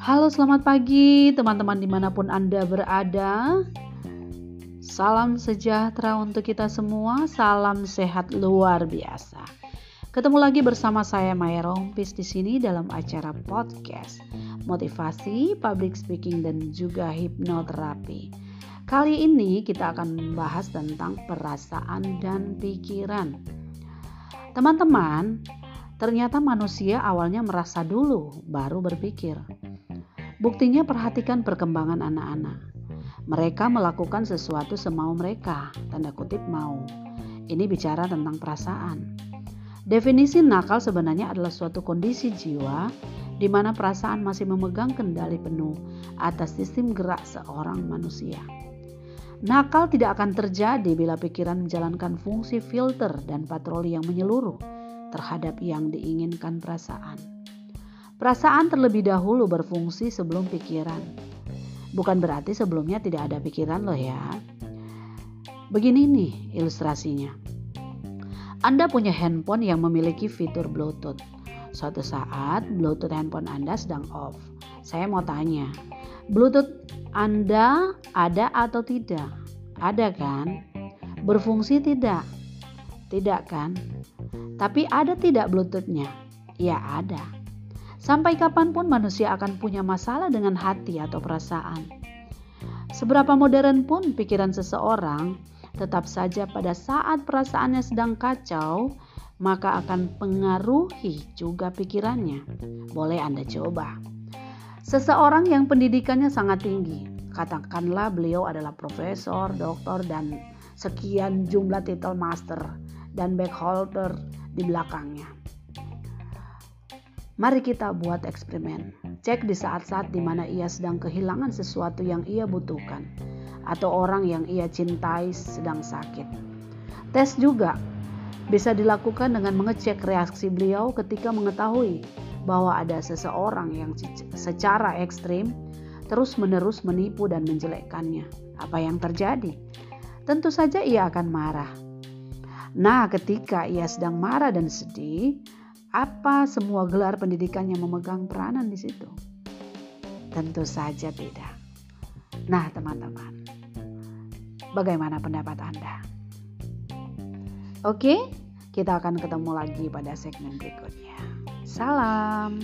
Halo selamat pagi teman-teman di mana pun Anda berada. Salam sejahtera untuk kita semua Salam sehat luar biasa. Ketemu lagi bersama saya Maya Rompis di sini dalam acara podcast Motivasi, public speaking dan juga hipnoterapi. Kali ini kita akan membahas tentang perasaan dan pikiran. Teman-teman, ternyata manusia awalnya merasa dulu, baru berpikir. Buktinya perhatikan perkembangan anak-anak. Mereka melakukan sesuatu semau mereka, tanda kutip mau. Ini bicara tentang perasaan. Definisi nakal sebenarnya adalah suatu kondisi jiwa di mana perasaan masih memegang kendali penuh atas sistem gerak seorang manusia. Nakal tidak akan terjadi bila pikiran menjalankan fungsi filter dan patroli yang menyeluruh terhadap yang diinginkan perasaan. Perasaan terlebih dahulu berfungsi sebelum pikiran. Bukan berarti sebelumnya tidak ada pikiran loh ya. Begini nih ilustrasinya. Anda punya handphone yang memiliki fitur Bluetooth. Suatu saat Bluetooth handphone Anda sedang off. Saya mau tanya, Bluetooth Anda ada atau tidak? Ada kan? Berfungsi tidak? Tidak kan? Tapi ada tidak Bluetoothnya? Ya ada. Sampai kapan pun manusia akan punya masalah dengan hati atau perasaan. Seberapa modern pun pikiran seseorang, tetap saja pada saat perasaannya sedang kacau, maka akan pengaruhi juga pikirannya. Boleh Anda coba. Seseorang yang pendidikannya sangat tinggi, katakanlah beliau adalah profesor, doktor, dan sekian jumlah titel master dan backholder di belakangnya. Mari kita buat eksperimen. Cek di saat-saat di mana ia sedang kehilangan sesuatu yang ia butuhkan atau orang yang ia cintai sedang sakit. Tes juga bisa dilakukan dengan mengecek reaksi beliau ketika mengetahui bahwa ada seseorang yang secara ekstrim terus-menerus menipu dan menjelekkannya. Apa yang terjadi? Tentu saja ia akan marah. Nah, ketika ia sedang marah dan sedih, apa semua gelar pendidikannya memegang peranan di situ? Tentu saja beda. Nah, teman-teman, bagaimana pendapat Anda? Oke, kita akan ketemu lagi pada segmen berikutnya. Salam.